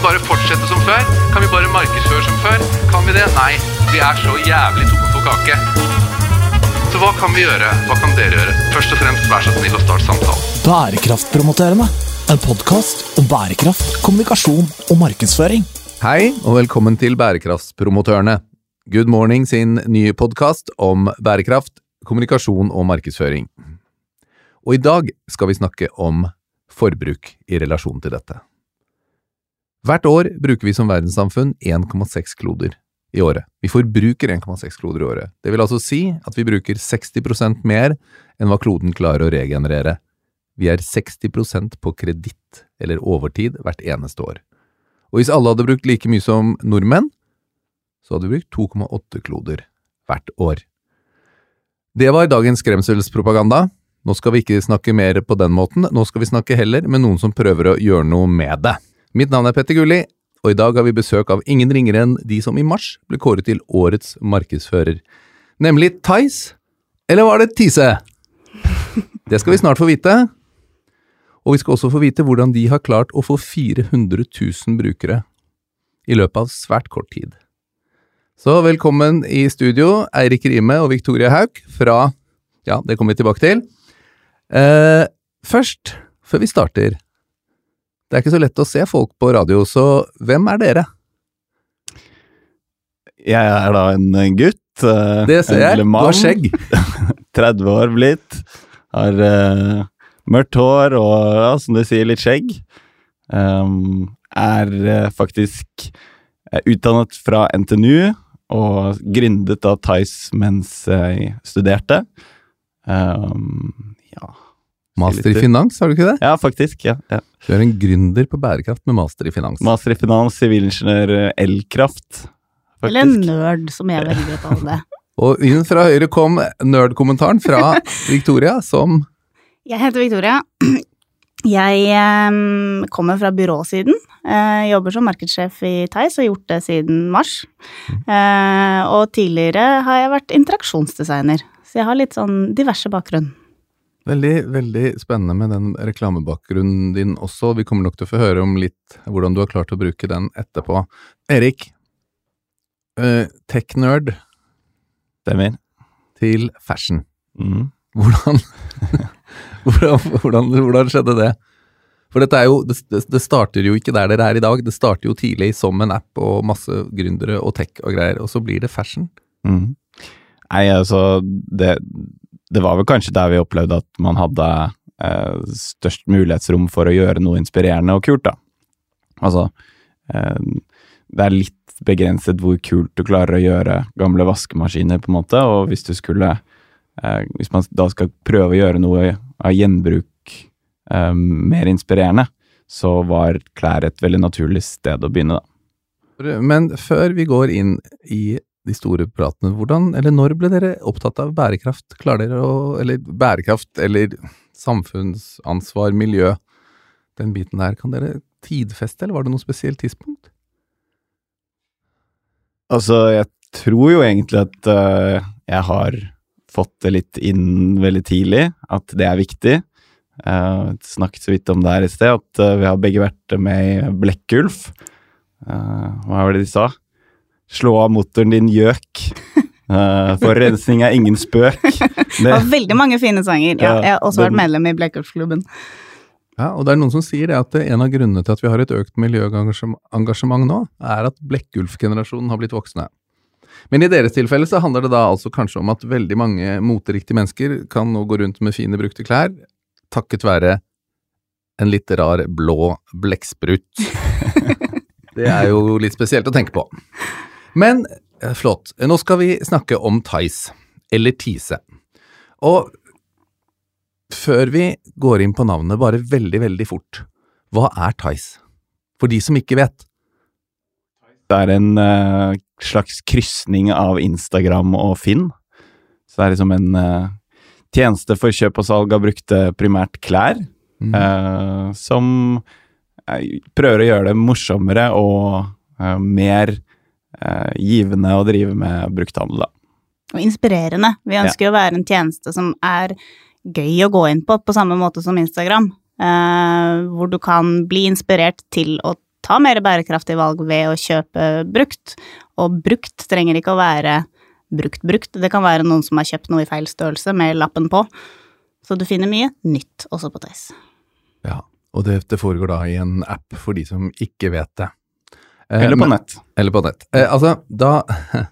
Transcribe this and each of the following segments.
vi bare fortsette som før? Kan vi bare markedsføre som før? Kan vi det? Nei, vi er så jævlig tomme for kake. Så hva kan vi gjøre? Hva kan dere gjøre? Først og fremst, vær så snill å starte samtalen. Bærekraftpromotørene. En podkast om bærekraft, kommunikasjon og markedsføring. Hei, og velkommen til Bærekraftspromotørene. Good Morning sin nye podkast om bærekraft, kommunikasjon og markedsføring. Og i dag skal vi snakke om forbruk i relasjon til dette. Hvert år bruker vi som verdenssamfunn 1,6 kloder i året. Vi forbruker 1,6 kloder i året. Det vil altså si at vi bruker 60% mer enn hva kloden klarer å regenerere. Vi er 60% på kreditt, eller overtid, hvert eneste år. Og hvis alle hadde brukt like mye som nordmenn, så hadde vi brukt 2,8 kloder hvert år. Det var dagens skremselspropaganda. Nå skal vi ikke snakke mer på den måten, nå skal vi snakke heller med noen som prøver å gjøre noe med det. Mitt navn er Petter Gulli, og i dag har vi besøk av ingen ringere enn de som i mars ble kåret til årets markedsfører, nemlig Theis, eller var det Tise? Det skal vi snart få vite. Og vi skal også få vite hvordan de har klart å få 400 000 brukere i løpet av svært kort tid. Så velkommen i studio, Eirik Rime og Victoria Haug fra Ja, det kommer vi tilbake til. Eh, først, før vi starter Det er ikke så lett å se folk på radio, så hvem er dere? Jeg er da en gutt. eh, Det ser jeg. Du har skjegg. 30 år blitt. Har uh, mørkt hår og, ja, som du sier, litt skjegg. Um, er uh, faktisk eh, utdannet fra NTNU og gründet av Tice mens jeg studerte. Um, ja. Master i finans, har du ikke det? ja, faktisk. Ja, ja. Du er en gründer på bærekraft med master i finans. Master i finans, sivilingeniør, elkraft. elkraft. Eller en Faktisk. nerd, som jeg velger å kalle det. Og inn fra høyre kom nerd-kommentaren fra Victoria, som Jeg heter Victoria. Jeg eh, kommer fra byråsiden. Eh, jobber som markedssjef i Theis og har gjort det siden mars. Eh, og tidligere har jeg vært interaksjonsdesigner, så jeg har litt sånn diverse bakgrunn. Veldig, veldig spennende med den reklamebakgrunnen din også. Vi kommer nok til å få høre om litt hvordan du har klart å bruke den etterpå. Erik, eh, tech-nerd til fashion. Mm. Hvordan, hvordan, hvordan, hvordan skjedde det? For dette er jo, det, det, det starter jo ikke der dere er i dag, det starter jo tidlig som en app og masse gründere og tech og greier, og så blir det fashion. Mm. Nei, altså det, det var vel kanskje der vi opplevde at man hadde eh, størst mulighetsrom for å gjøre noe inspirerende og kult, da. Altså eh, Det er litt begrenset hvor kult du klarer å gjøre gamle vaskemaskiner, på en måte, og hvis du skulle eh, Hvis man da skal prøve å gjøre noe av gjenbruk eh, mer inspirerende, så var klær et veldig naturlig sted å begynne, da. Men før vi går inn i de store pratene, hvordan, eller når ble dere opptatt av bærekraft? Klarer dere å, eller bærekraft, eller samfunnsansvar, miljø, den biten der, kan dere tidfeste, eller var det noe spesielt tidspunkt? Altså, jeg tror jo egentlig at uh, jeg har fått det litt inn veldig tidlig, at det er viktig. Uh, snakket så vidt om det her i sted, at uh, vi har begge vært med i Blekkulf. Uh, hva var det de sa? Slå av motoren din, gjøk. Uh, Forurensning er ingen spøk. Det Det, var veldig mange fine sanger. Ja, Ja, jeg har også vært medlem i Blackout-klubben. Ja, og det er noen som sier det at en av grunnene til at vi har et økt miljøengasjement nå, er at Blekkulf-generasjonen har blitt voksne. Men i deres tilfelle så handler det da altså kanskje om at veldig mange moteriktige mennesker kan nå gå rundt med fine, brukte klær, takket være en litt rar blå blekksprut. det er jo litt spesielt å tenke på. Men eh, flott, nå skal vi snakke om Theis, eller Tise. Og før vi går inn på navnet, bare veldig, veldig fort, hva er Theis? For de som ikke vet. det er en uh, slags krysning av Instagram og Finn. Så det er liksom en uh, tjeneste for kjøp og salg av brukte primært klær. Mm. uh, som prøver å gjøre det morsommere og mer eh, givende å drive med brukthandel, da. Og inspirerende. Vi ønsker å være en tjeneste som er gøy å gå inn på, på samme måte som Instagram. eh, hvor du kan bli inspirert til å ta mer bærekraftige valg ved å kjøpe brukt. Og brukt trenger ikke å være brukt-brukt, det kan være noen som har kjøpt noe i feil størrelse med lappen på. Så du finner mye nytt også på Theis. Ja, og det, det foregår da i en app for de som ikke vet det. Eh, Eller på nett. Eller på nett. Eh, altså, da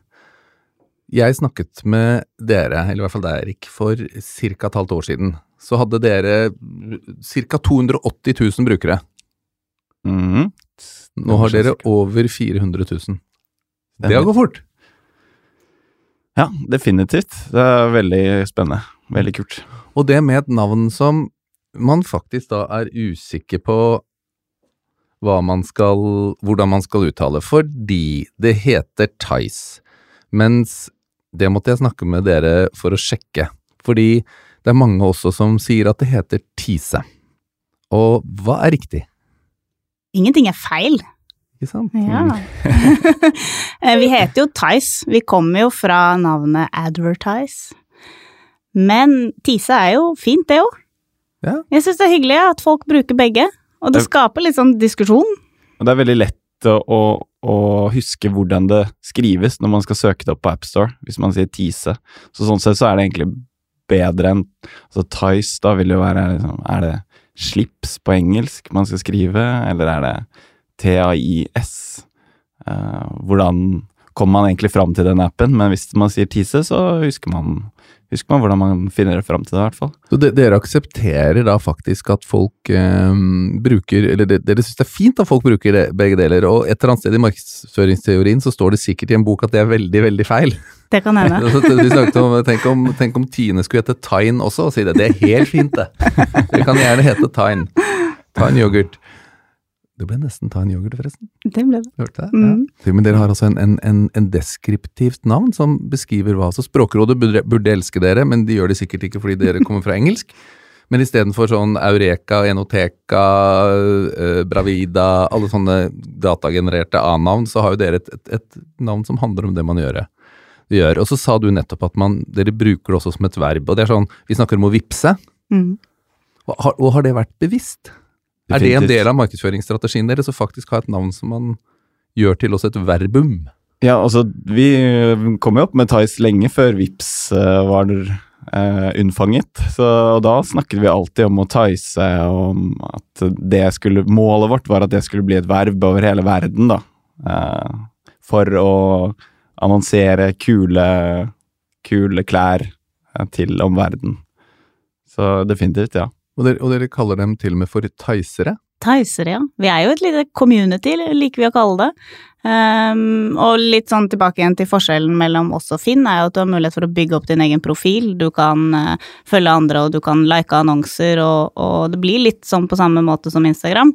Jeg snakket med dere, eller i hvert fall deg, Erik, for ca. et halvt år siden. Så hadde dere ca. 280 000 brukere. Mhm. Nå har dere over 400 000. Det har gått fort. Ja, definitivt. Det er veldig spennende. Veldig kult. Og det med et navn som man faktisk da er usikker på man skal, hvordan man skal uttale, fordi det heter Tice, mens det måtte jeg snakke med dere for å sjekke, fordi det er mange også som sier at det heter Tise. Og hva er riktig? Ingenting er feil. Ikke sant? Ja. Eh, vi heter jo Tice. Vi kommer jo fra navnet Advertise. Men Tise er jo fint, det òg. Ja. Jeg syns det er hyggelig at folk bruker begge, og det skaper litt sånn diskusjon. Det er veldig lett å, å, å huske hvordan det skrives når man skal søke det opp på AppStore, hvis man sier Tise. Så sånn sett så er det egentlig bedre enn altså Tice, da vil jo være liksom, Er det slips på engelsk man skal skrive, eller er det TAIS? Uh, hvordan kommer man egentlig fram til den appen? Men hvis man sier Tise, så husker man, husker man hvordan man finner fram til det, i hvert fall. Så de, dere aksepterer da faktisk at folk eh, bruker Eller de, dere syns det er fint at folk bruker det, begge deler, og et eller annet sted i markedsføringsteorien så står det sikkert i en bok at det er veldig, veldig feil. Det kan hende. Om, tenk om, tenk om Tine skulle hete Tine også, og si det. Det er helt fint, det. Det kan gjerne hete Tine. Tine yoghurt. Det ble nesten ta en yoghurt, forresten. Det ble det. Hørte jeg? Mm. Ja. Men dere har altså en, en, en, en deskriptivt navn som beskriver hva. Så Språkrådet burde, burde elske dere, men de gjør det sikkert ikke fordi dere kommer fra engelsk. Men istedenfor sånn Eureka, Enoteka, eh, Bravida, alle sånne datagenererte A-navn, så har jo dere et, et, et navn som handler om det man gjør. gjør. Og så sa du nettopp at man, dere bruker det også som et verb. Og det er sånn, vi snakker om å vippse. Mm. Og har, og har det vært bevisst? Er det en del av markedsføringsstrategien deres å faktisk ha et navn som man gjør til også et verbum? Ja, altså, vi kom jo opp med Tice lenge før Vips uh, var uh, unnfanget. Så, og da snakket vi alltid om å tice, om at det skulle Målet vårt var at det skulle bli et verb over hele verden, da. Uh, for å annonsere kule, kule klær eh, til omverdenen. Så definitivt, ja. Og dere, og dere kaller dem til og med for theisere? Theisere, ja. Vi er jo et lite community, liker vi å kalle det. Um, og litt sånn tilbake igjen til forskjellen mellom oss og Finn, er jo at du har mulighet for å bygge opp din egen profil. Du kan uh, følge andre, og du kan like annonser, og, og det blir litt sånn på samme måte som Instagram.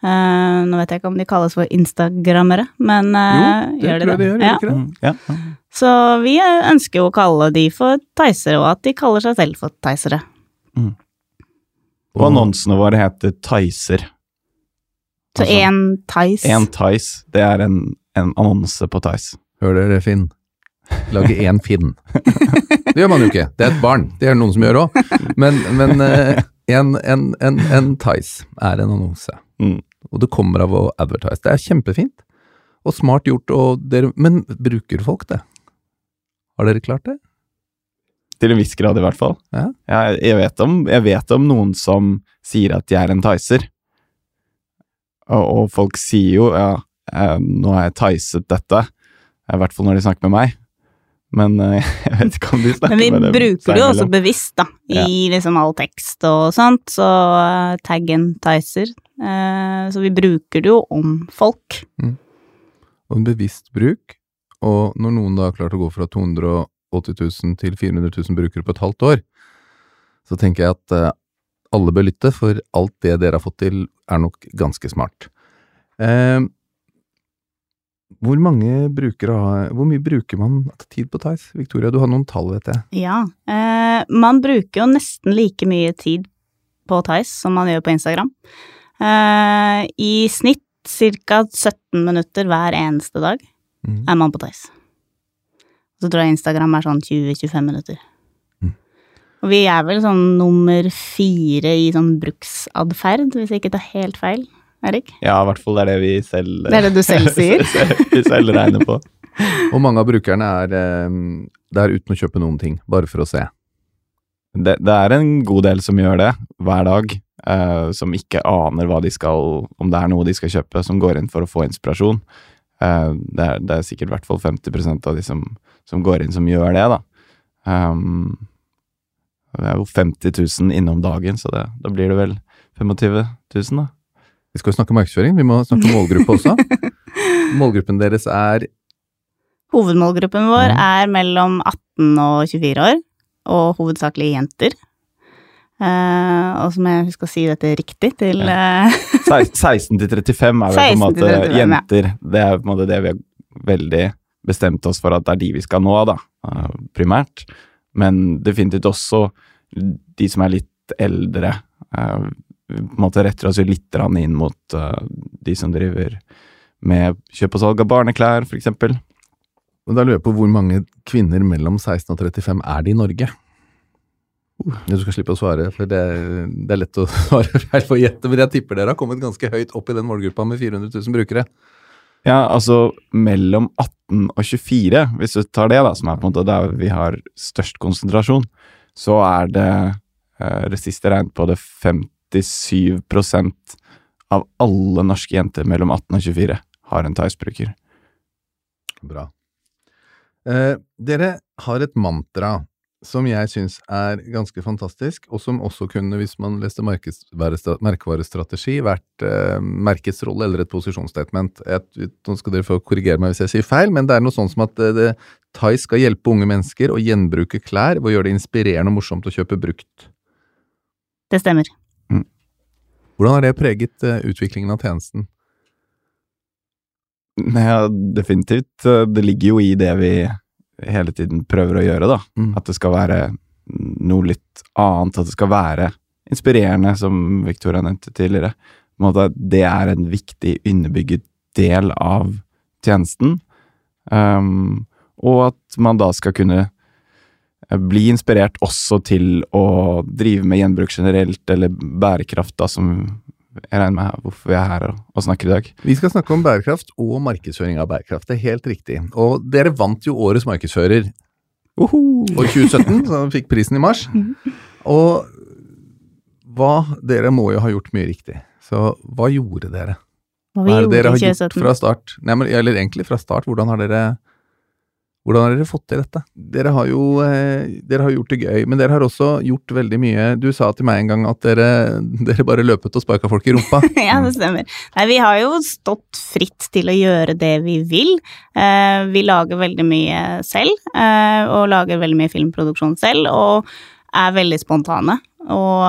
Uh, nå vet jeg ikke om de kalles for instagrammere, men uh, Jo, det gjør de tror jeg de gjør, Ja. ikke det? Mm, ja. ja. Så vi eh, ønsker jo å kalle de for theisere, og at de kaller seg selv for Ticere. Og annonsene våre heter Ticer. Så Altså, én Tice. En Tice, det er en, en annonse på Tice. Hør dere, Finn. Lage én Finn. Det gjør man jo ikke. Det er et barn. Det er det noen som gjør òg. Men, men eh, en, en, en, en Tice er en annonse. Mm. Og det kommer av å advertise. Det er kjempefint. Og smart gjort. Og dere, men bruker folk det? Har dere klart det? Til en viss grad, i hvert fall. Ja. Jeg, jeg, vet om, jeg vet om noen som sier at de er en Ticer. Og, og folk sier jo ja, eh, nå har jeg Ticet dette. I hvert fall når de snakker med meg. Men eh, jeg vet ikke om de snakker Men vi bruker det jo også bevisst, da, i Ja. liksom all tekst og sånt, så uh, taggen Ticer. Uh, så vi bruker det jo om folk. Og en bevisst bruk. Og når noen da har klart å gå fra 280 000 til 400 000 brukere på et halvt år, så tenker jeg at eh, alle bør lytte, for alt det dere har fått til, er nok ganske smart. Eh, hvor mange brukere har Hvor mye bruker man tid på Tice? Victoria, du har noen tall, vet jeg. Ja. eh, man bruker jo nesten like mye tid på Tice som man gjør på Instagram. Eh, I snitt ca. 17 minutter hver eneste dag mm. er man på Tice. Så tror jeg Instagram er sånn 20-25 minutter. Mm. Og vi er vel sånn nummer fire i sånn bruksatferd, hvis jeg ikke tar helt feil. Erik? Ja, i hvert fall det er det vi selv Det er det du selv sier? vi selv regner på. Og mange av brukerne er eh, der uten å kjøpe noen ting, bare for å se. Det, det er en god del som gjør det hver dag, Uh, som ikke aner hva de skal, om det er noe de skal kjøpe, som går inn for å få inspirasjon. Eh, det, er, det er sikkert i hvert fall 50% av de som, som går inn, som gjør det, da. Um, det er jo 50 000 innom dagen, så det, da blir det vel 25 000, da. Vi skal jo snakke markedsføring, vi må snakke målgruppe også. Målgruppen deres er Hovedmålgruppen vår er mellom 18 og 24 år, og hovedsakelig jenter. Eh, og så må jeg huske å si dette riktig til uh, 16 til 35 er vel på en måte 35, jenter. ja. Det er på en måte det vi har veldig bestemt oss for at det er de vi skal nå, da, uh, primært. Men definitivt også de som er litt eldre. eh, Vi på en måte retter oss jo litt inn mot eh, de som driver med kjøp og salg av barneklær, for eksempel. Og da lurer jeg på hvor mange kvinner mellom 16 og 35 er det i Norge? Du skal slippe å svare, for det, det er lett å svare feil for gjette, men jeg tipper dere har kommet ganske høyt opp i den målgruppa med 400 000 brukere. Ja, altså mellom 18 og 24, hvis du tar det, da, som er på en måte der vi har størst konsentrasjon, så er det eh, det siste regnet på det 57% av alle norske jenter mellom 18 og 24 har en Tice-bruker. Bra. Eh, dere har et mantra som jeg syns er ganske fantastisk, og som også kunne, hvis man leste merkevarestrategi, vært eh, merkets rolle eller et posisjonsstatement. Jeg, nå skal dere få korrigere meg hvis jeg sier feil, men det er noe sånn som at eh, det, Thai skal hjelpe unge mennesker å gjenbruke klær ved å gjøre det inspirerende og morsomt å kjøpe brukt. Det stemmer. Hvordan har det preget eh, utviklingen av tjenesten? Ja, definitivt. Det ligger jo i det vi hele tiden prøver å gjøre, da. Mm. At det skal være noe litt annet, at det skal være inspirerende, som Victoria nevnte tidligere. Det er en viktig underbygget del av tjenesten. Um, og at man da skal kunne eh, bli inspirert også til å drive med gjenbruk generelt, eller bærekraft, da, som jeg regner med hvorfor vi er her og, og snakker i dag. Vi skal snakke om bærekraft og markedsføring av bærekraft. Det er helt riktig. Og dere vant jo Årets markedsfører for 2017, så fikk prisen i mars. Og hva Dere må jo ha gjort mye riktig. Så hva gjorde dere? Hva vi Hva er det gjorde dere har gjort fra start? Nei, men, eller egentlig fra start. Hvordan har dere hvordan har dere fått til dette? Dere har jo eh, dere har gjort det gøy, men dere har også gjort veldig mye. Du sa til meg en gang at dere, dere bare løpet og sparka folk i rumpa. ja, det stemmer. Nei, vi har jo stått fritt til å gjøre det vi vil. Eh, vi lager veldig mye selv, eh, og lager veldig mye filmproduksjon selv, og er veldig spontane. Og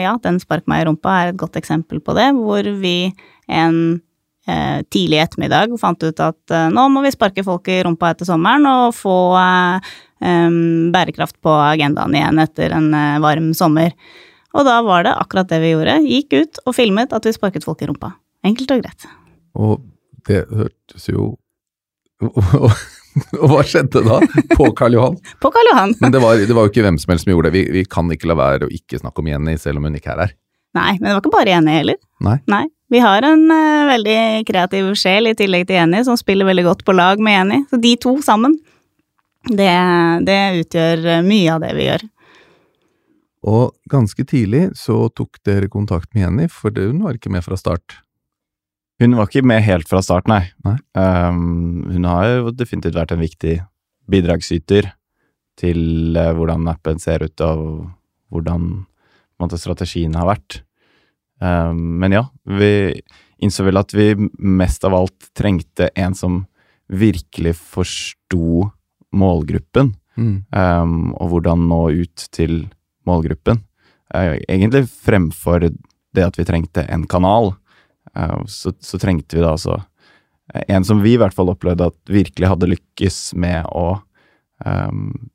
ja, den spark meg i rumpa er et godt eksempel på det, hvor vi en eh, tidlig ettermiddag fant ut at eh, nå må vi sparke folk i rumpa etter sommeren og få eh, bærekraft på agendaen igjen etter en eh, varm sommer. Og da var det akkurat det vi gjorde. Gikk ut og filmet at vi sparket folk i rumpa. Enkelt og greit. Og det hørtes jo Og hva skjedde da? På Karl Johan? På Karl Johan. Men det var, det var jo ikke hvem som helst som gjorde det. Vi, vi kan ikke la være å ikke snakke om Jenny, selv om hun ikke er her. Nei, men det var ikke bare Jenny heller. Nei. Nei. Vi har en uh, veldig kreativ sjel i tillegg til Jenny, som spiller veldig godt på lag med Jenny. Så de to sammen, det, det utgjør eh, mye av det vi gjør. Og ganske tidlig så tok dere kontakt med Jenny, for hun var ikke med fra start. Hun var ikke med helt fra start, nei. Nei. Um, hun har jo definitivt vært en viktig bidragsyter til uh, hvordan appen ser ut, og hvordan måte, strategien har vært. Um, men ja, vi innså vel at vi mest av alt trengte en som virkelig forsto målgruppen, um, og hvordan nå ut til målgruppen. Eh, egentlig fremfor det at vi trengte en kanal, eh, så, så trengte vi da altså en som vi i hvert fall opplevde at virkelig hadde lykkes med å um,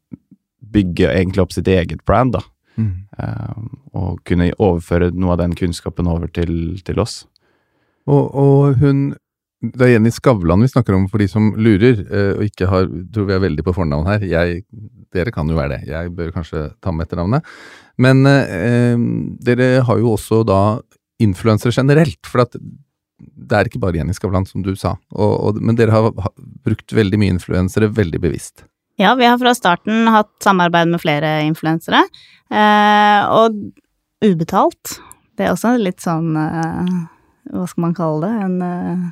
bygge egentlig opp sitt eget brand, da. Ehm, og kunne overføre noe av den kunnskapen over til, til oss. Og, og hun Det er Jenny Skavlan vi snakker om for de som lurer, eh, og ikke har tror vi er veldig på fornavn her. Jeg, dere kan jo være det. Jeg bør kanskje ta med etternavnet. Men eh, dere har jo også da influensere generelt. For at det er ikke bare Jenny Skavlan, som du sa, og, og, men dere har ha- brukt veldig mye influensere veldig bevisst. Ja, vi har fra starten hatt samarbeid med flere influensere, eh, og ubetalt. Det er også litt sånn eh, Hva skal man kalle det? En eh,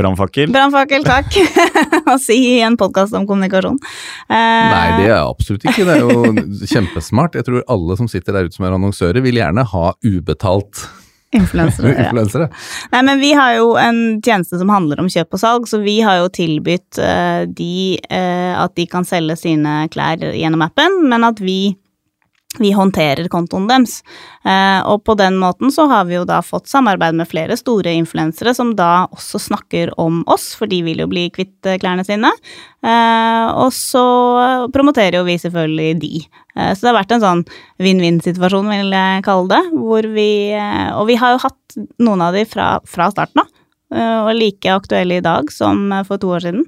Brannfakkel. brannfakkel, takk, å si i en podkast om kommunikasjon. Eh, Nei, det er absolutt ikke. Det er jo kjempesmart. Jeg tror alle som sitter der ute som er annonsører, vil gjerne ha ubetalt Influensere. Ja. Nei, men vi har jo en tjeneste som handler om kjøp og salg, så vi har jo tilbudt uh, de uh, at de kan selge sine klær gjennom appen, men at vi vi håndterer kontoen deres. Eh, og på den måten så har vi jo da fått samarbeid med flere store influensere som da også snakker om oss, for de vil jo bli kvitt eh, klærne sine. Eh, og så promoterer jo vi selvfølgelig de. Så det har vært en sånn vinn-vinn-situasjon, vil jeg kalle det. Hvor vi Og vi har jo hatt noen av de fra, fra starten av. og like aktuelle i dag som for to år siden.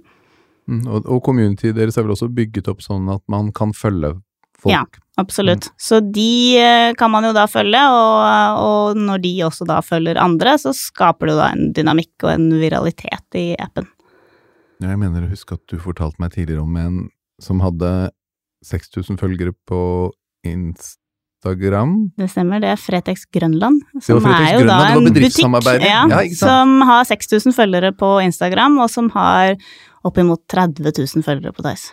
Mm, Og, og communityet deres er vel også bygget opp sånn at man kan følge folk. Ja. Absolutt. Så de eh, kan man jo da følge, og, og når de også da følger andre, så skaper det jo da en dynamikk og en viralitet i appen. Jeg mener å huske at du fortalte meg tidligere om en som hadde 6000 følgere på Instagram. Det stemmer, det er Fretex Grønland, som Fretex er jo Grønland, da en butikk ja, Ja, som har 6000 følgere på Instagram, og som har oppimot 30 000 følgere på Tice.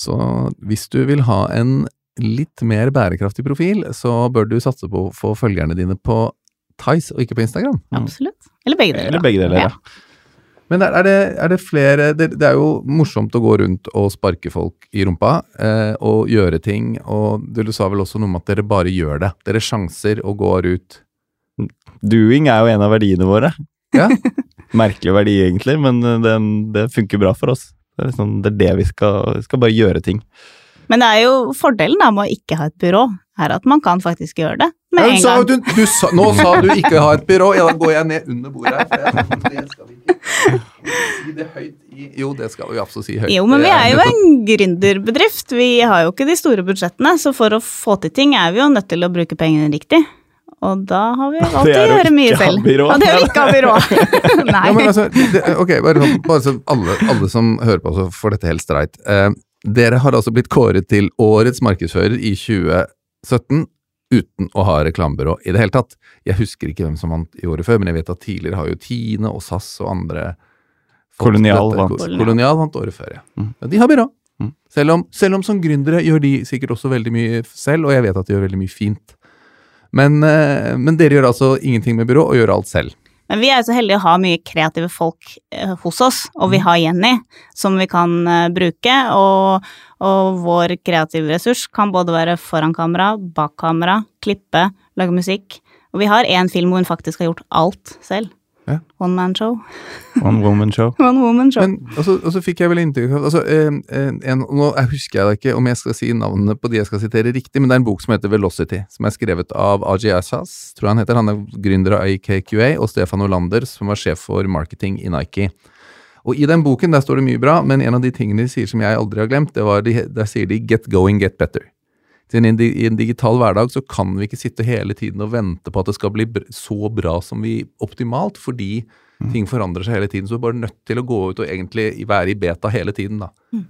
Så hvis du vil ha en litt mer bærekraftig profil, så bør du satse på å få følgerne dine på Tice og ikke på Instagram. Mm. Absolutt. Eller begge deler. Eller begge deler, Ja. ja. Men er, det, er det flere det, det er jo morsomt å gå rundt og sparke folk i rumpa eh, og gjøre ting, og du sa vel også noe om at dere bare gjør det. Dere sjanser og går ut. Doing er jo en av verdiene våre. Ja, Merkelig verdi, egentlig, men eh, den, det funker bra for oss. Det er, liksom, det, er det vi skal Vi skal bare gjøre ting. Men det er jo fordelen da med å ikke ha et byrå, er at man kan faktisk gjøre det med en gang. du, du sa, nå sa du ikke ha et byrå, ja, da går jeg ned under bordet her. For jeg, det skal vi ikke si det høyt i Jo, det skal vi absolutt si høyt. Jo, men vi er jo en gründerbedrift. Vi har jo ikke de store budsjettene, så for å få til ting er vi jo nødt til å bruke pengene riktig. Og da har vi valgt å gjøre mye selv. Ja, det er jo ikke ha byrå. Nei. Ja, men altså, det, ok, bare, sånn, bare så alle, alle som hører på, så får dette helt streit. Eh, dere har altså blitt kåret til årets markedsfører i 2017 uten å ha reklamebyrå i det hele tatt. Jeg husker ikke hvem som vant i året før, men jeg vet at tidligere har jo Tine og SAS og andre Kolonial vant. Kolonial vant året før, ja. Mm. ja de har byrå. Mm. Selv, om, selv om som gründere gjør de sikkert også veldig mye selv, og jeg vet at de gjør veldig mye fint. Men, eh, men dere gjør altså ingenting med byrå, og gjør alt selv. Men vi er jo så heldige å ha mye kreative folk eh, hos oss, og Mm. vi har Jenny som vi kan eh, bruke. Og, og vår kreative ressurs kan både være foran kamera, bak kamera, klippe, lage musikk. Og vi har én film hvor hun faktisk har gjort alt selv. Ja. One man show. One woman show. One woman show. Men og så, og så fikk jeg vel inntrykk av altså, eh, eh, en, Nå jeg husker jeg da ikke om jeg skal si navnene på de jeg skal sitere riktig, men det er en bok som heter Velocity, som er skrevet av Aji Assas, tror jeg han heter. Han er gründer av AKQA, og Stefan Olander, som var sjef for marketing i Nike. Og I den boken der står det mye bra, men en av de tingene de sier som jeg aldri har glemt, det var de, der sier de 'get going, get better'. Så I en, I en digital hverdag så kan vi ikke sitte hele tiden og vente på at det skal bli br så bra som vi optimalt, fordi ting forandrer seg hele tiden. Så vi er bare nødt til å gå ut og egentlig være i beta hele tiden, da.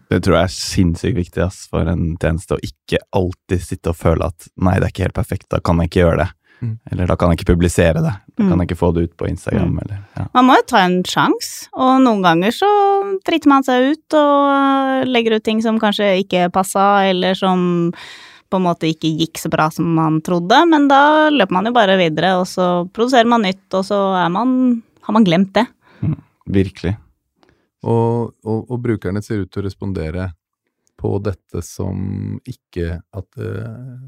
Det tror jeg er sinnssykt viktig ass, for en tjeneste, å ikke alltid sitte og føle at nei, det er ikke helt perfekt, da kan jeg ikke gjøre det. Mm. Eller da kan jeg ikke publisere det. Da Mm. kan jeg ikke få det ut på Instagram. Eller, ja. Man må jo ta en sjanse, og noen ganger så driter man seg ut og legger ut ting som kanskje ikke passa, eller som på en måte ikke gikk så bra som man trodde, men da løper man jo bare videre, og så produserer man nytt, og så er man, har man glemt det. Virkelig. Og, og, og brukerne ser ut til å respondere på dette som ikke at uh,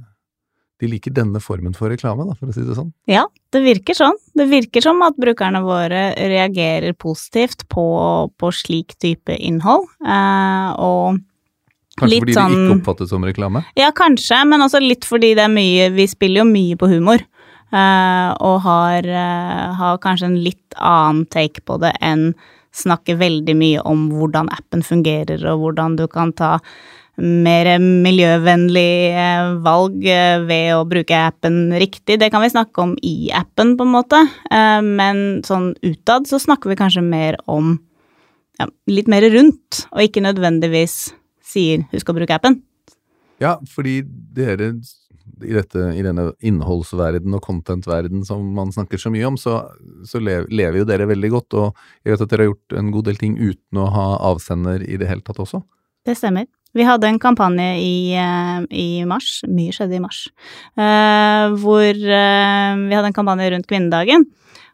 de liker denne formen for reklame, da, for å si det sånn. Ja, det virker sånn. Det virker som at brukerne våre reagerer positivt på, på slik type innhold, Uh, og Kanskje Litt fordi det sånn- ikke oppfattes som reklame. Ja, kanskje, men også litt fordi det er mye Vi spiller jo mye på humor. Uh, og har, uh, har kanskje en litt annen take på det enn snakke veldig mye om hvordan appen fungerer, og hvordan du kan ta mer miljøvennlig uh, valg ved å bruke appen riktig. Det kan vi snakke om i appen, på en måte, men sånn utad så snakker vi kanskje mer om ja, litt mer rundt, og ikke nødvendigvis sier 'husk å bruke appen'. Ja, fordi dere i, dette, i denne innholdsverden og content-verden som man snakker så mye om, så, så lever, lever jo dere veldig godt, og jeg vet at dere har gjort en god del ting uten å ha avsender i det hele tatt også. Det stemmer. Vi hadde en kampanje i, eh, i mars, mye skjedde i mars, uh, hvor uh, vi hadde en kampanje rundt kvinnedagen.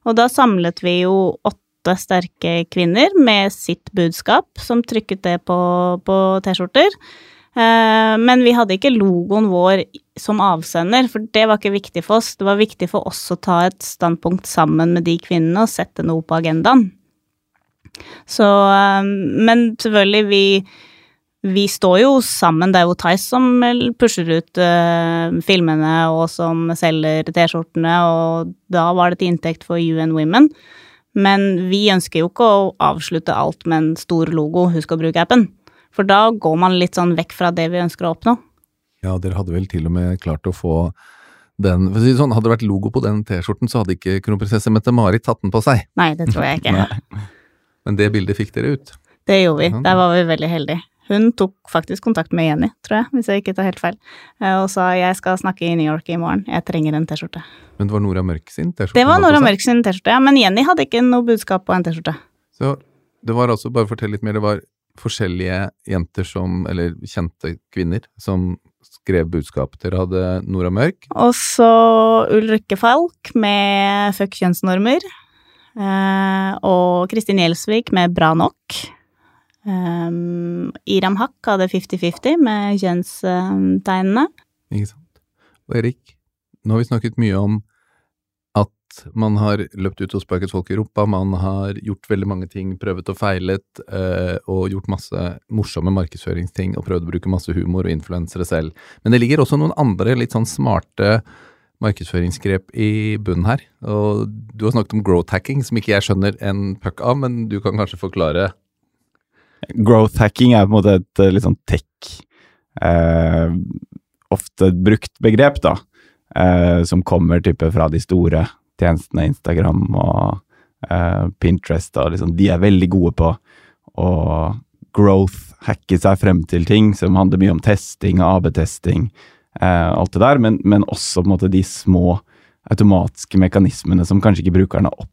Og da samlet vi jo åtte sterke kvinner med sitt budskap, som trykket det på, på T-skjorter. Uh, men vi hadde ikke logoen vår som avsender, for det var ikke viktig for oss. Det var viktig for oss å ta et standpunkt sammen med de kvinnene og sette noe på agendaen. Så Men selvfølgelig, vi vi står jo sammen. Det er jo Theis som pusher ut filmene og som selger T-skjortene, og da var det til inntekt for UN Women. Men vi ønsker jo ikke å avslutte alt med en stor logo, husk å bruke appen. For da går man litt sånn vekk fra det vi ønsker å oppnå. Ja, dere hadde vel til og med klart å få den for å si sånn, Hadde det vært logo på den T-skjorten, så hadde ikke kronprinsesse Mette-Marit tatt den på seg. Nei, det tror jeg ikke. Men det bildet fikk dere ut. Det gjorde vi. Der var vi veldig heldige. Hun tok faktisk kontakt med Jenny, tror jeg, hvis jeg ikke tar helt feil, eh, og sa jeg skal snakke i New York i morgen, jeg trenger en T-skjorte. Men det var Nora Mørk sin T-skjorte? Det var Nora Mørk sin T-skjorte, ja, men Jenny hadde ikke noe budskap på en T-skjorte. Så det var altså, bare fortell litt mer, det var forskjellige jenter som, eller kjente kvinner, som skrev budskap. Dere hadde Nora Mørk. Og så Ulrikke Falk med Fuck kjønnsnormer. Eh, og Kristin Gjelsvik med Bra nok. Um, Iram Haq hadde 50-50 med kjønnstegnene. Ikke sant. Og Erik, nå har vi snakket mye om at man har løpt ut og sparket folk i rumpa, man har gjort veldig mange ting, prøvet og feilet, uh, og gjort masse morsomme markedsføringsting og prøvd å bruke masse humor og influensere selv. Men det ligger også noen andre litt sånn smarte markedsføringsgrep i bunnen her. Og du har snakket om growth hacking, som ikke jeg skjønner en puck av, men du kan kanskje forklare Growth hacking er på en måte et eh, litt sånn tech eh, Ofte brukt begrep, da. Eh, som kommer type fra de store tjenestene, Instagram og eh, Pinterest. Og liksom, de er veldig gode på å growth-hacke seg frem til ting som handler mye om testing og AB-testing. Eh, alt det der, men, men, også på en måte de små automatiske mekanismene som kanskje ikke brukerne opp,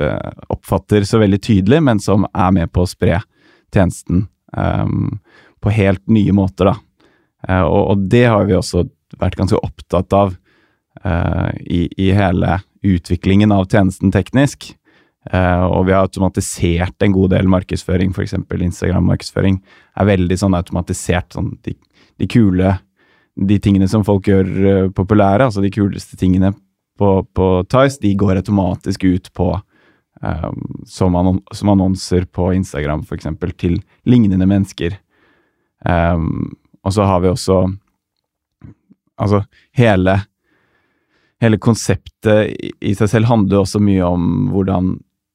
eh, oppfatter så veldig tydelig, men som er med på å spre tjenesten um, på helt nye måter, da. Uh, og, og, det har vi også vært ganske opptatt av uh, i, i, hele utviklingen av tjenesten teknisk. Uh, og vi har automatisert en god del markedsføring, f.eks. Instagram-markedsføring er veldig sånn automatisert. Sånn, de, de, kule De tingene som folk gjør populære, altså de kuleste tingene på, på Tice, de går automatisk ut på um, som, annon som, annonser på Instagram, f.eks., til lignende mennesker. Um, og så har vi også Altså, hele Hele konseptet i, i seg selv handler også mye om hvordan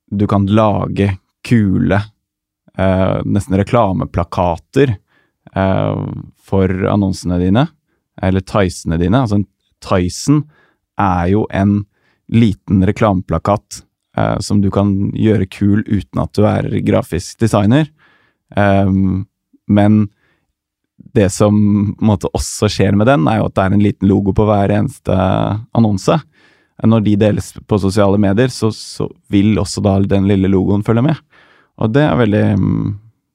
du kan lage kule, uh, nesten reklameplakater, uh, for annonsene dine, eller Tysene dine. Altså, Tyson er jo en liten reklameplakat uh, som du kan gjøre kul uten at du er grafisk designer. Um, men det som måte, også skjer med den, er jo at det er en liten logo på hver eneste annonse. Når de deles på sosiale medier, så, så vil også da den lille logoen følge med. Og det er veldig,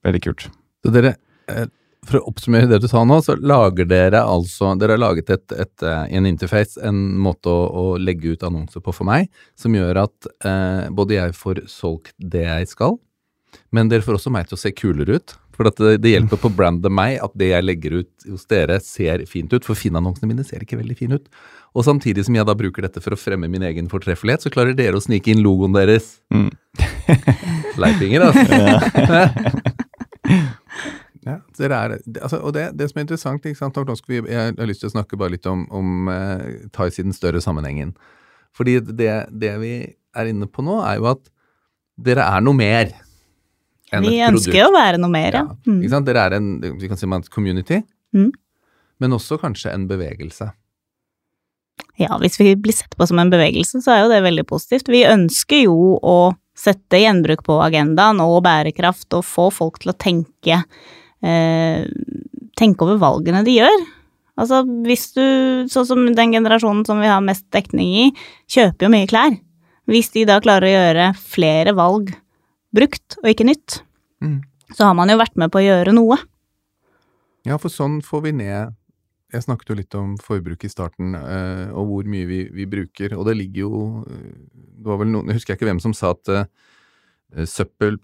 veldig kult. Så dere eh, for å oppsummere det du sa nå, så lager dere altså Dere har laget et, et, eh, en interface, en måte å, å, legge ut annonser på for meg, som gjør at eh, både jeg får solgt det jeg skal, men dere får også meg til å se kulere ut. For det, det, hjelper på brandet meg at det jeg legger ut hos dere, ser fint ut. For Finn-annonsene mine ser ikke veldig fine ut. Og samtidig som jeg da bruker dette for å fremme min egen fortreffelighet, så klarer dere å snike inn logoen deres. Mm. Leipinger, altså. Ja, det er, altså, og det, det, som er interessant ikke sant, nå skal vi, Jeg har lyst til å snakke bare litt om, om eh, Thais i den større sammenhengen. Fordi det, det, vi er inne på nå, er jo at dere er noe mer enn Vi et ønsker produkt. jo å være noe mer, ja. Ja, Mm. Ikke sant? Dere er en vi kan si man community, Mm. men også kanskje en bevegelse. Ja, hvis vi blir sett på som en bevegelse, så er jo det veldig positivt. Vi ønsker jo å sette gjenbruk på agendaen og bærekraft og få folk til å tenke eh, tenke over valgene de gjør. Altså hvis du, sånn som den generasjonen som vi har mest dekning i, kjøper jo mye klær. Hvis de da klarer å gjøre flere valg brukt og ikke nytt, Mm. så har man jo vært med på å gjøre noe. Ja, for sånn får vi ned Jeg snakket jo litt om forbruk i starten, eh, og hvor mye vi, vi bruker. Og det ligger jo eh, Det var vel noen Jeg husker ikke hvem som sa at eh, søppel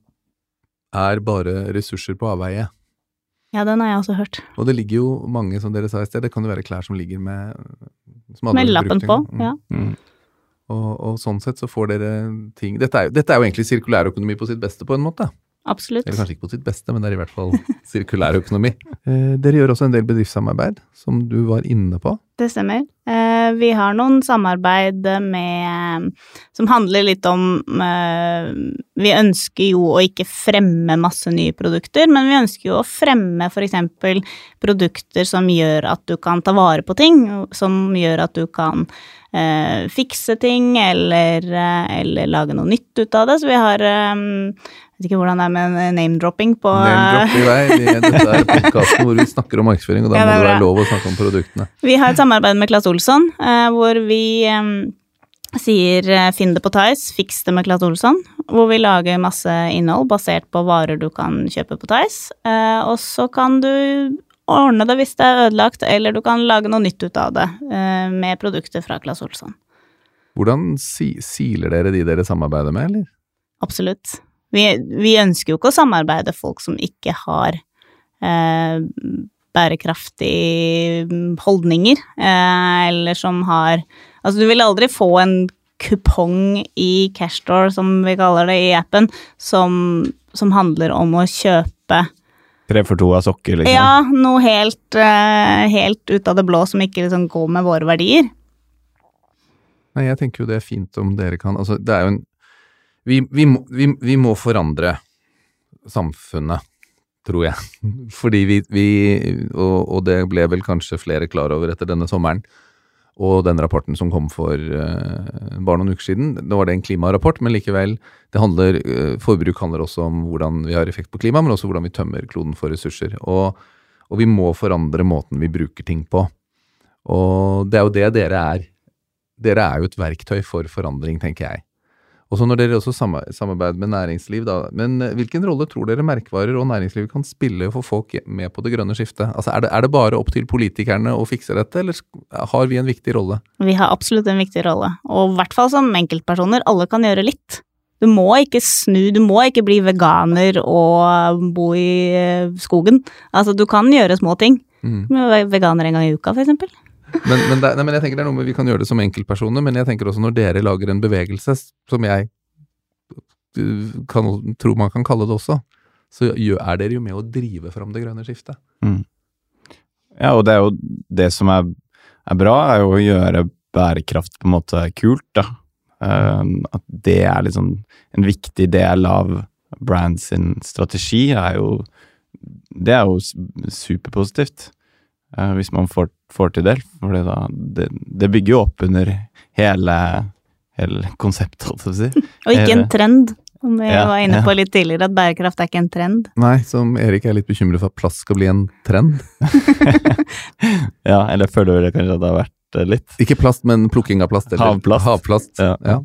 er bare ressurser på avveie. Ja, den har jeg også hørt. Og det ligger jo mange, som dere sa i sted, det kan jo være klær som ligger med som Med lappen brukt på. Mm. ja. Mm. Og, og sånn sett så får dere ting dette er, jo, dette er jo egentlig sirkulærøkonomi på sitt beste, på en måte. Absolutt. Eller kanskje ikke på sitt beste, men det er i hvert fall sirkulærøkonomi. Eh, dere gjør også en del bedriftssamarbeid, som du var inne på. Det stemmer. Eh, vi har noen samarbeid med Som handler litt om eh, Vi ønsker jo å ikke fremme masse nye produkter, men vi ønsker jo å fremme f.eks. produkter som gjør at du kan ta vare på ting, som gjør at du kan eh, fikse ting eller, eller lage noe nytt ut av det. Så vi har vet ikke hvordan det er med name-dropping på Name-dropping, i vei. Dette er podkasten hvor vi snakker om markedsføring, og da Ja, må det være lov å snakke om produktene. Vi har et samarbeid med Claes Olsson, eh, hvor vi eh, sier eh, 'finn det på Tice, fiks det med Claes Olsson', hvor vi lager masse innhold basert på varer du kan kjøpe på Tice, eh, og så kan du ordne det hvis det er ødelagt, eller du kan lage noe nytt ut av det eh, med produkter fra Claes Olsson. Hvordan si, siler dere de dere samarbeider med, eller? Absolutt. Vi, vi ønsker jo ikke å samarbeide folk som ikke har eh, bærekraftige holdninger, eh, eller som har Altså, du vil aldri få en kupong i Cashstore, som vi kaller det i appen, som, som handler om å kjøpe Tre for to av sokker, liksom. Ja, noe helt, eh, helt ut av det blå som ikke liksom går med våre verdier. Nei, jeg tenker jo det er fint om dere kan Altså, det er jo en Vi, vi, må, vi, må forandre samfunnet, tror jeg. Fordi vi, og, og det ble vel kanskje flere klar over etter denne sommeren. Og den rapporten som kom for uh, bare noen uker siden. Nå var det en klimarapport, men likevel. Handler, uh, forbruk handler også om hvordan vi har effekt på klimaet, men også hvordan vi tømmer kloden for ressurser. Og, og vi må forandre måten vi bruker ting på. Og det er jo det dere er dere er jo et verktøy for forandring, tenker jeg. Og så når dere også samarbeider med næringsliv, da. Men eh, hvilken rolle tror dere merkevarer og næringsliv kan spille for folk med på det grønne skiftet? Altså, er det, er det bare opp til politikerne å fikse dette, eller har vi en viktig rolle? Vi har absolutt en viktig rolle, og i hvert fall som enkeltpersoner, alle kan gjøre litt. Du må ikke snu, du må ikke bli veganer og bo i eh, skogen. Altså, du kan gjøre små ting. Mm. Veganer en gang i uka, for eksempel. Men, men, det, nei, men jeg tenker det er noe med vi kan gjøre det som enkeltpersoner, men jeg tenker også når dere lager en bevegelse, som jeg uh, kan, tror man kan kalle det også, så er dere jo med å drive fram det grønne skiftet. Ja, og det er jo det som er, er bra, er jo å gjøre bærekraft på en måte kult, da. Um, at det er liksom en viktig del av brand sin strategi, er jo Det er jo superpositivt. Eh, hvis man får, får til det. For det, det, det bygger jo opp under hele, hele konseptet, holdt jeg på å si. Og ikke en trend, som vi ja, var inne ja. på litt tidligere, at bærekraft er ikke en trend. Nei, som Erik er litt bekymret for at plast skal bli en trend. Ja, eller jeg føler vel kanskje at det har vært eh, litt. Ikke plast, men plukking av plast. Eller Havplast. havplast. Ja. Ja.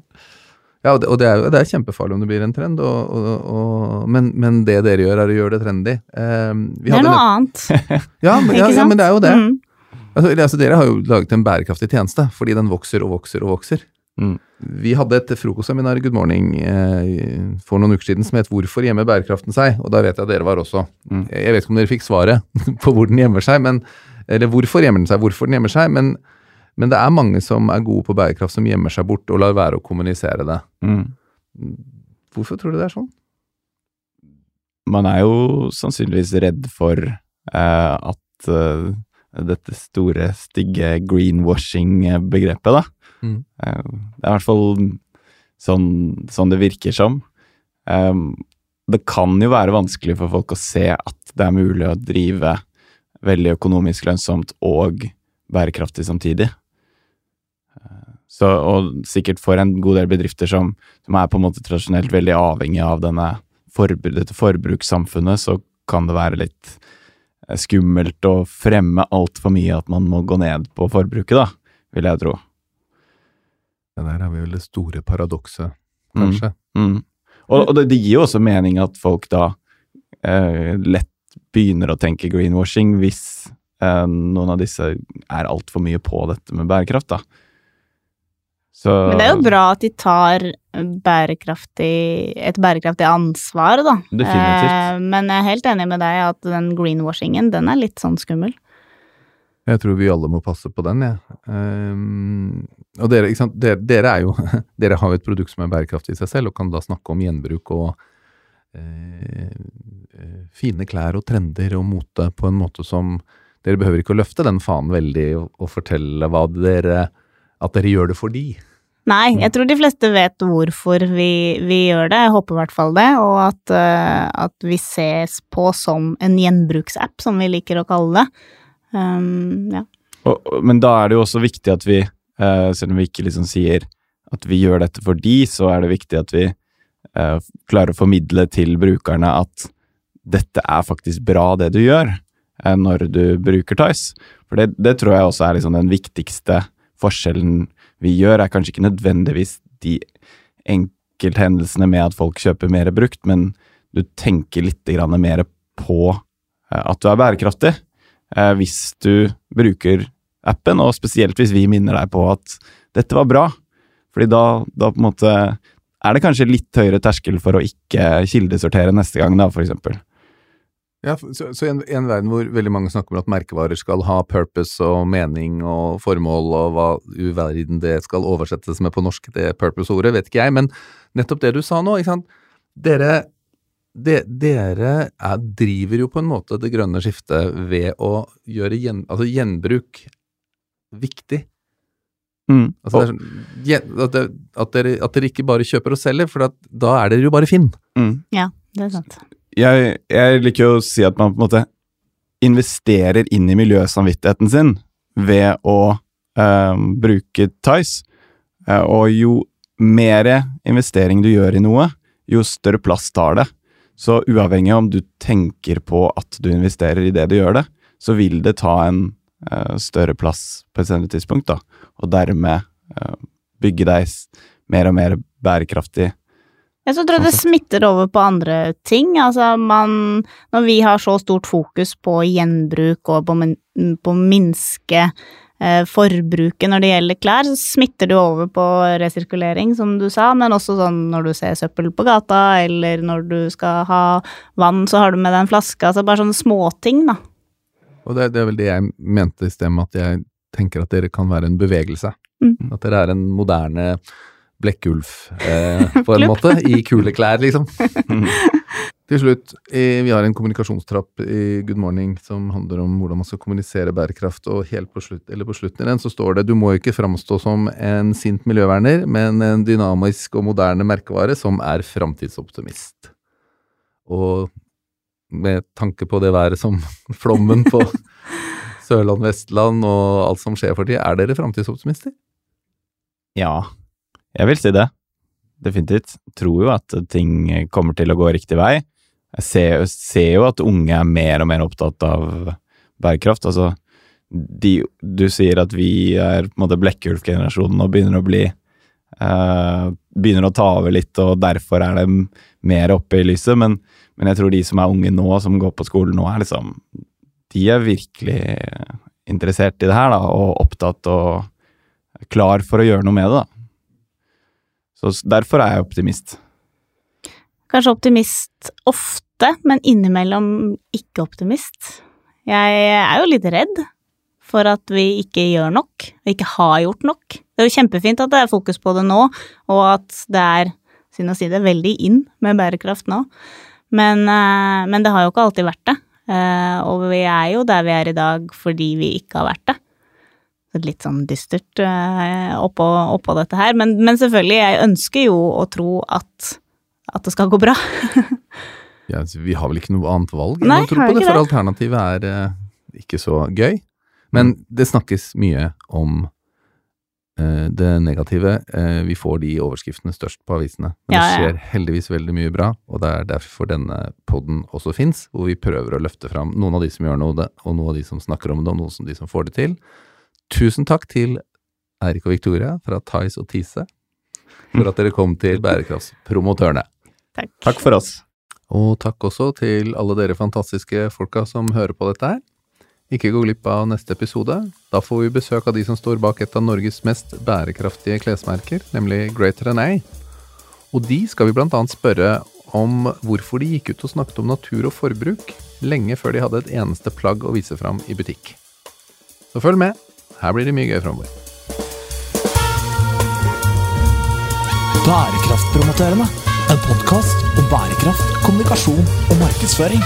Ja, og det, og det, er, det er kjempefarlig om det blir en trend, og, og, og, men, men det dere gjør, er å gjøre det trendy. Eh, vi Det er hadde noe annet, Ja, men, ja, ja, men det er jo det. Mm. Altså, altså, dere har jo laget en bærekraftig tjeneste, fordi den vokser og vokser og vokser. Mm. Vi hadde et frokostseminar i Good Morning eh, for noen uker siden som het 'Hvorfor gjemmer bærekraften seg?' Og da vet jeg at dere var også. Mm. Jeg vet ikke om dere fikk svaret på hvor den gjemmer seg, men, eller hvorfor gjemmer den seg, hvorfor den gjemmer seg, men, men det er mange som er gode på bærekraft, som gjemmer seg bort og lar være å kommunisere det. Mm. Hvorfor tror du det er sånn? man er jo sannsynligvis redd for eh, at eh, dette store, stygge greenwashing-begrepet, da. Mm. Eh, det er i hvert fall sånn, sånn det virker som. Eh, det kan jo være vanskelig for folk å se at det er mulig å drive veldig økonomisk lønnsomt og bærekraftig samtidig. Så, og sikkert for en god del bedrifter som, som er på en måte tradisjonelt veldig avhengig av denne forbruk, dette forbrukssamfunnet, så kan det være litt eh, skummelt å fremme altfor mye at man må gå ned på forbruket, da, vil jeg tro. Det der har vi vel det store paradokset, kanskje. Mm. Og, og det, det, gir jo også mening at folk da eh, lett begynner å tenke greenwashing hvis eh, noen av disse er altfor mye på dette med bærekraft, da. Så, Men det er jo bra at de tar bærekraftig, et bærekraftig ansvar, da. Definitivt. Eh, men jeg er helt enig med deg at den greenwashingen, den er litt sånn skummel. Jeg tror vi alle må passe på den, jeg. Ja. Um, og dere, ikke sant? Dere, dere, er jo Dere har jo et produkt som er bærekraftig i seg selv, og kan da snakke om gjenbruk og uh, fine klær og trender og mote på en måte som Dere behøver ikke å løfte den fanen veldig og, og fortelle hva dere at dere gjør det for de. Nei, jeg tror de fleste vet hvorfor vi, vi gjør det, jeg håper i hvert fall det, og at, uh, at, vi ses på som en gjenbruksapp, som vi liker å kalle det. Um, ja. og, men da er det jo også viktig at vi, uh, selv om vi ikke liksom sier at vi gjør dette for de, så er det viktig at vi uh, klarer å formidle til brukerne at dette er faktisk bra, det du gjør, når du bruker Tice. For det, det tror jeg også er liksom den viktigste forskjellen vi gjør, er kanskje ikke nødvendigvis de enkelthendelsene med at folk kjøper mer brukt, men du tenker litt mer på eh, at du er bærekraftig eh, hvis du bruker appen, og spesielt hvis vi minner deg på at dette var bra. Fordi da, da på en måte er det kanskje litt høyere terskel for å ikke kildesortere neste gang, da, for eksempel. Ja, så, så i en, en, verden hvor veldig mange snakker om at merkevarer skal ha purpose og mening og formål, og hva uverden det skal oversettes med på norsk, det purpose-ordet, vet ikke jeg, men nettopp det du sa nå, ikke sant. Dere, de, dere er, driver jo på en måte det grønne skiftet ved å gjøre gjen, altså gjenbruk viktig. Mm. Altså, sånn, at, det, at, dere, at, dere, ikke bare kjøper og selger, for da er dere jo bare Finn. Mm. Ja, det er sant jeg, jeg, liker jo å si at man på en måte investerer inn i miljøsamvittigheten sin ved å øh, bruke Tice. Eh, og jo mer investering du gjør i noe, jo større plass tar det. Så uavhengig av om du tenker på at du investerer i det du gjør det, så vil det ta en øh, større plass på et senere tidspunkt, da. Og dermed øh, bygge deg mer og mer bærekraftig jeg så tror det smitter over på andre ting. Altså man Når vi har så stort fokus på gjenbruk og på, på å minske eh, forbruket når det gjelder klær, så smitter det over på resirkulering, som du sa, men også sånn når du ser søppel på gata, eller når du skal ha vann, så har du med deg en flaske. Altså bare sånne småting, da. Og det, det, er vel det jeg mente i sted med at jeg tenker at dere kan være en bevegelse. Mm. At dere er en moderne Blekkulf, eh, på en måte, i kule klær, liksom. Til slutt, vi har en kommunikasjonstrapp i Good Morning som handler om hvordan man skal kommunisere bærekraft, og helt på, slutt, på slutten i den så står det du må ikke framstå som en sint miljøverner, men en dynamisk og moderne merkevare som er framtidsoptimist. Og med tanke på det været som flommen på Sørland, Vestland og alt som skjer for tida, er dere framtidsoptimister? Ja, jeg vil si det. Definitivt. Tror jo at ting kommer til å gå riktig vei. Jeg ser, ser jo at unge er mer og mer opptatt av bærekraft. Altså, de, du sier at vi er på en måte Blekkulf-generasjonen og begynner å bli uh, Begynner å ta over litt, og derfor er det mer oppe i lyset. Men, men, jeg tror de som er unge nå, som går på skolen nå, er liksom De er virkelig interessert i det her, da, og opptatt og klar for å gjøre noe med det. da. Så derfor er jeg optimist. Kanskje optimist ofte, men innimellom ikke optimist. Jeg er jo litt redd for at vi ikke gjør nok, og ikke har gjort nok. Det er jo kjempefint at det er fokus på det nå, og at det er, synd å si det, veldig inn med bærekraft nå. Men, eh, men det har jo ikke alltid vært det. Eh, og vi er jo der vi er i dag fordi vi ikke har vært det litt sånn dystert uh, oppå, oppå, dette her. Men, men, selvfølgelig, jeg ønsker jo å tro at, at det skal gå bra. Ja, vi har vel ikke noe annet valg enn Nei, å tro på det, for det. alternativet er eh, ikke så gøy. Men det snakkes mye om eh, det negative. Eh, vi får de overskriftene størst på avisene. Men Ja, det skjer heldigvis veldig mye bra, og det er derfor denne podden også fins, hvor vi prøver å løfte fram noen av de som gjør noe, og noen av de som snakker om det, og noen av de som får det til. Tusen takk til Eirik og Victoria fra Thais og Tise for at dere kom til Bærekraftspromotørene. Takk. Takk for oss. Og takk også til alle dere fantastiske folka som hører på dette her. Ikke gå glipp av neste episode. Da får vi besøk av de som står bak et av Norges mest bærekraftige klesmerker, nemlig Greater Than A. Og de skal vi blant annet spørre om hvorfor de gikk ut og snakket om natur og forbruk lenge før de hadde et eneste plagg å vise fram i butikk. Så følg med, her blir det mye gøy framover. Bærekraftpromotørene. En podkast om bærekraft, kommunikasjon og markedsføring.